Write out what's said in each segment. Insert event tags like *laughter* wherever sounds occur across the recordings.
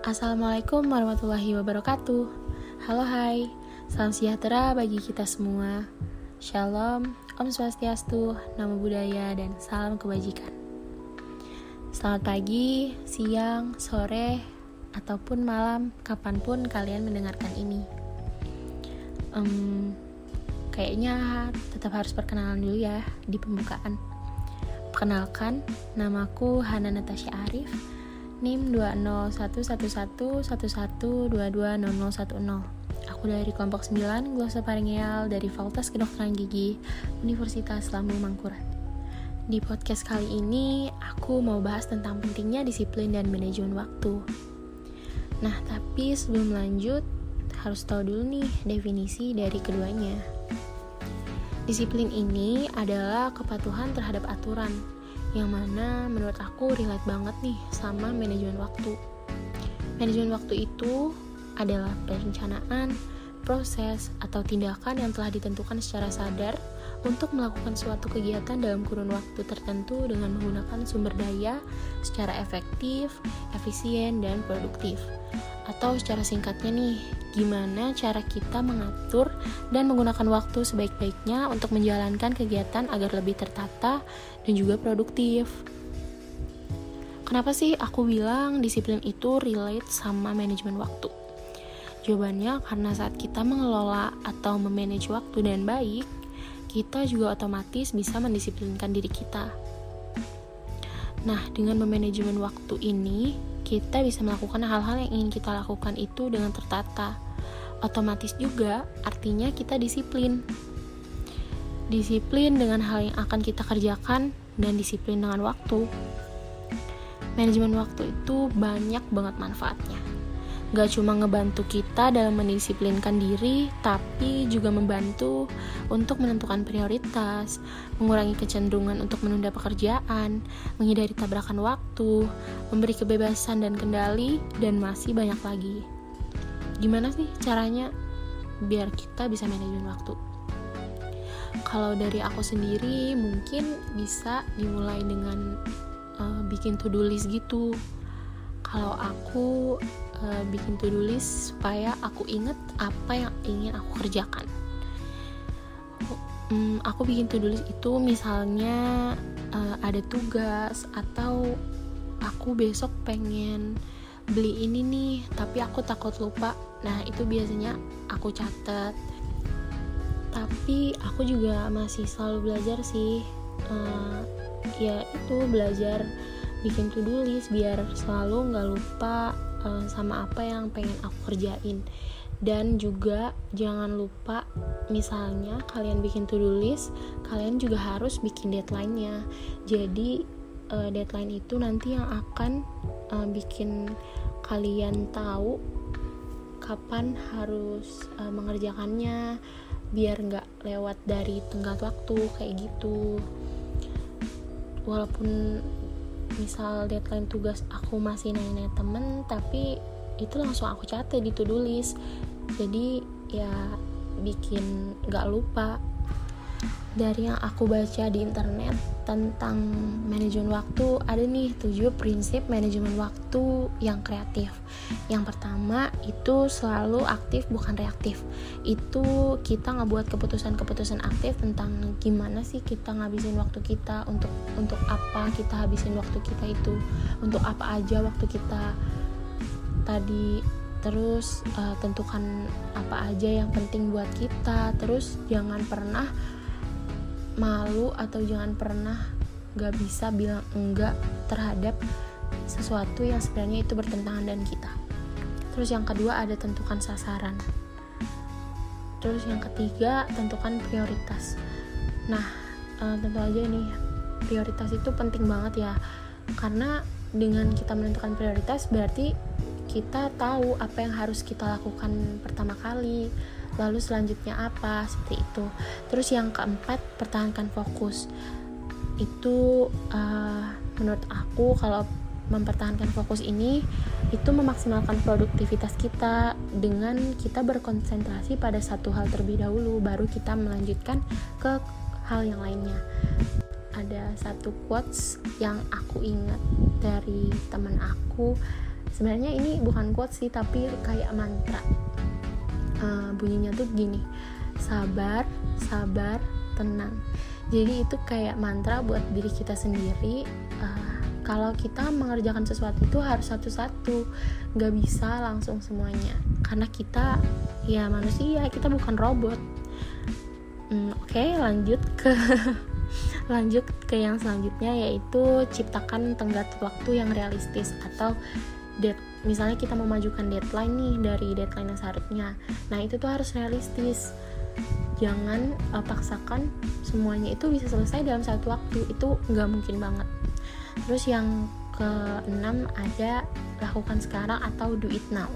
Assalamualaikum warahmatullahi wabarakatuh. Halo hai, salam sejahtera bagi kita semua. Shalom, Om Swastiastu, Namo Buddhaya, dan salam kebajikan. Selamat pagi, siang, sore, ataupun malam, kapan pun kalian mendengarkan ini. Um, kayaknya tetap harus perkenalan dulu ya di pembukaan. Perkenalkan, namaku Hana Natasha Arif NIM 2011111220010. Aku dari kelompok 9 glosoparingeal dari Fakultas Kedokteran Gigi Universitas Lambung Mangkurat. Di podcast kali ini, aku mau bahas tentang pentingnya disiplin dan manajemen waktu. Nah, tapi sebelum lanjut, harus tahu dulu nih definisi dari keduanya. Disiplin ini adalah kepatuhan terhadap aturan, yang mana menurut aku relate banget nih sama manajemen waktu. Manajemen waktu itu adalah perencanaan, proses, atau tindakan yang telah ditentukan secara sadar untuk melakukan suatu kegiatan dalam kurun waktu tertentu dengan menggunakan sumber daya secara efektif, efisien, dan produktif. Atau secara singkatnya nih, gimana cara kita mengatur dan menggunakan waktu sebaik-baiknya untuk menjalankan kegiatan agar lebih tertata dan juga produktif. Kenapa sih aku bilang disiplin itu relate sama manajemen waktu? Jawabannya karena saat kita mengelola atau memanage waktu dengan baik, kita juga otomatis bisa mendisiplinkan diri kita. Nah, dengan memanajemen waktu ini, kita bisa melakukan hal-hal yang ingin kita lakukan itu dengan tertata. Otomatis juga artinya kita disiplin. Disiplin dengan hal yang akan kita kerjakan dan disiplin dengan waktu. Manajemen waktu itu banyak banget manfaatnya gak cuma ngebantu kita dalam mendisiplinkan diri, tapi juga membantu untuk menentukan prioritas, mengurangi kecenderungan untuk menunda pekerjaan, menghindari tabrakan waktu, memberi kebebasan dan kendali, dan masih banyak lagi. Gimana sih caranya biar kita bisa manajemen waktu? Kalau dari aku sendiri, mungkin bisa dimulai dengan uh, bikin to-do list gitu. Kalau aku uh, bikin to-do list supaya aku inget apa yang ingin aku kerjakan. Um, aku bikin to-do list itu misalnya uh, ada tugas atau aku besok pengen beli ini nih, tapi aku takut lupa. Nah, itu biasanya aku catat. Tapi aku juga masih selalu belajar sih. Uh, ya itu belajar bikin to-do list biar selalu nggak lupa uh, sama apa yang pengen aku kerjain. Dan juga jangan lupa misalnya kalian bikin to-do list kalian juga harus bikin deadline-nya. Jadi uh, deadline itu nanti yang akan uh, bikin kalian tahu kapan harus uh, mengerjakannya biar nggak lewat dari tenggat waktu kayak gitu. Walaupun misal deadline tugas aku masih nanya-nanya temen tapi itu langsung aku catat di to-do list. Jadi ya bikin gak lupa dari yang aku baca di internet tentang manajemen waktu ada nih tujuh prinsip manajemen waktu yang kreatif. Yang pertama itu selalu aktif bukan reaktif. Itu kita ngebuat keputusan-keputusan aktif tentang gimana sih kita ngabisin waktu kita untuk untuk apa kita habisin waktu kita itu untuk apa aja waktu kita tadi. Terus uh, tentukan apa aja yang penting buat kita. Terus jangan pernah malu atau jangan pernah gak bisa bilang enggak terhadap sesuatu yang sebenarnya itu bertentangan dengan kita. Terus yang kedua ada tentukan sasaran. Terus yang ketiga tentukan prioritas. Nah uh, tentu aja nih prioritas itu penting banget ya. Karena dengan kita menentukan prioritas berarti kita tahu apa yang harus kita lakukan pertama kali lalu selanjutnya apa? Seperti itu. Terus yang keempat pertahankan fokus. Itu uh, menurut aku kalau mempertahankan fokus ini itu memaksimalkan produktivitas kita dengan kita berkonsentrasi pada satu hal terlebih dahulu baru kita melanjutkan ke hal yang lainnya. Ada satu quotes yang aku ingat dari teman aku. Sebenarnya ini bukan quote sih tapi kayak mantra uh, bunyinya tuh gini sabar sabar tenang. Jadi itu kayak mantra buat diri kita sendiri uh, kalau kita mengerjakan sesuatu itu harus satu-satu nggak bisa langsung semuanya. Karena kita ya manusia kita bukan robot. Hmm, oke okay, lanjut ke *laughs* lanjut ke yang selanjutnya yaitu ciptakan tenggat waktu yang realistis atau dead misalnya kita memajukan deadline nih dari deadline yang seharusnya. Nah itu tuh harus realistis. Jangan uh, paksakan semuanya itu bisa selesai dalam satu waktu. Itu nggak mungkin banget. Terus yang keenam ada lakukan sekarang atau do it now.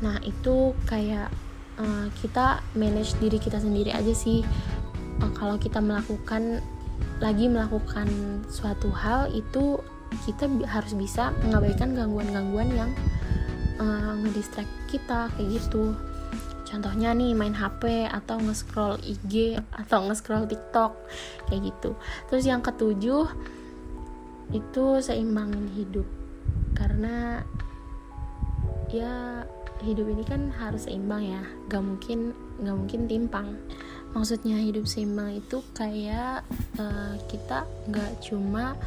Nah itu kayak uh, kita manage diri kita sendiri aja sih. Uh, kalau kita melakukan lagi melakukan suatu hal itu kita harus bisa mengabaikan gangguan-gangguan yang uh, ngedistract kita kayak gitu. Contohnya nih main HP atau nge-scroll IG atau nge-scroll TikTok kayak gitu. Terus yang ketujuh itu seimbangin hidup. Karena ya hidup ini kan harus seimbang ya. Gak mungkin gak mungkin timpang. Maksudnya hidup seimbang itu kayak uh, kita gak cuma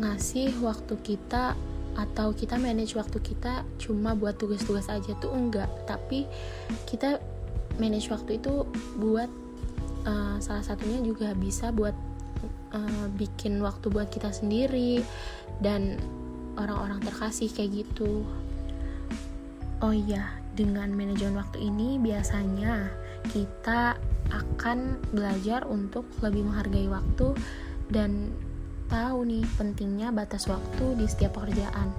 ngasih waktu kita atau kita manage waktu kita cuma buat tugas-tugas aja tuh enggak. Tapi kita manage waktu itu buat uh, salah satunya juga bisa buat uh, bikin waktu buat kita sendiri dan orang-orang terkasih kayak gitu. Oh iya dengan manajemen waktu ini biasanya kita akan belajar untuk lebih menghargai waktu dan tahu nih pentingnya batas waktu di setiap pekerjaan.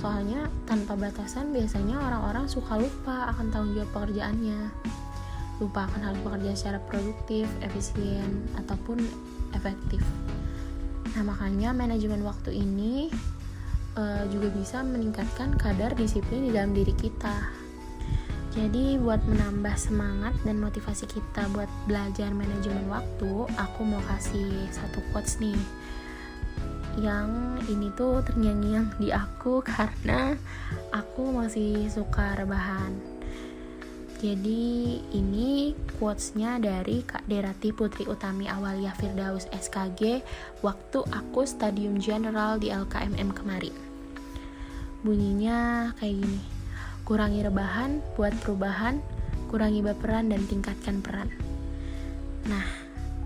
Soalnya tanpa batasan biasanya orang-orang suka lupa akan tanggung jawab pekerjaannya. Lupa akan hal pekerjaan secara produktif, efisien, ataupun efektif. Nah, makanya manajemen waktu ini uh, juga bisa meningkatkan kadar disiplin di dalam diri kita. Jadi buat menambah semangat dan motivasi kita buat belajar manajemen waktu, aku mau kasih satu quotes nih. Yang ini tuh ternyanyi di aku *laughs* karena aku masih suka rebahan. Jadi ini quotesnya dari Kak Derati Putri Utami Awalia Firdaus SKG waktu aku Stadium General di LKMM kemarin. Bunyinya kayak gini Kurangi rebahan buat perubahan, kurangi baperan dan tingkatkan peran. Nah,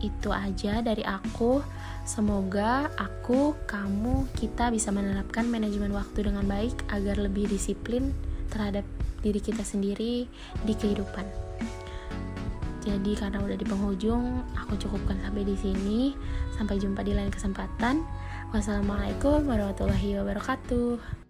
itu aja dari aku. Semoga aku, kamu, kita bisa menerapkan manajemen waktu dengan baik agar lebih disiplin terhadap diri kita sendiri di kehidupan. Jadi karena udah di penghujung, aku cukupkan sampai di sini. Sampai jumpa di lain kesempatan. Wassalamualaikum warahmatullahi wabarakatuh.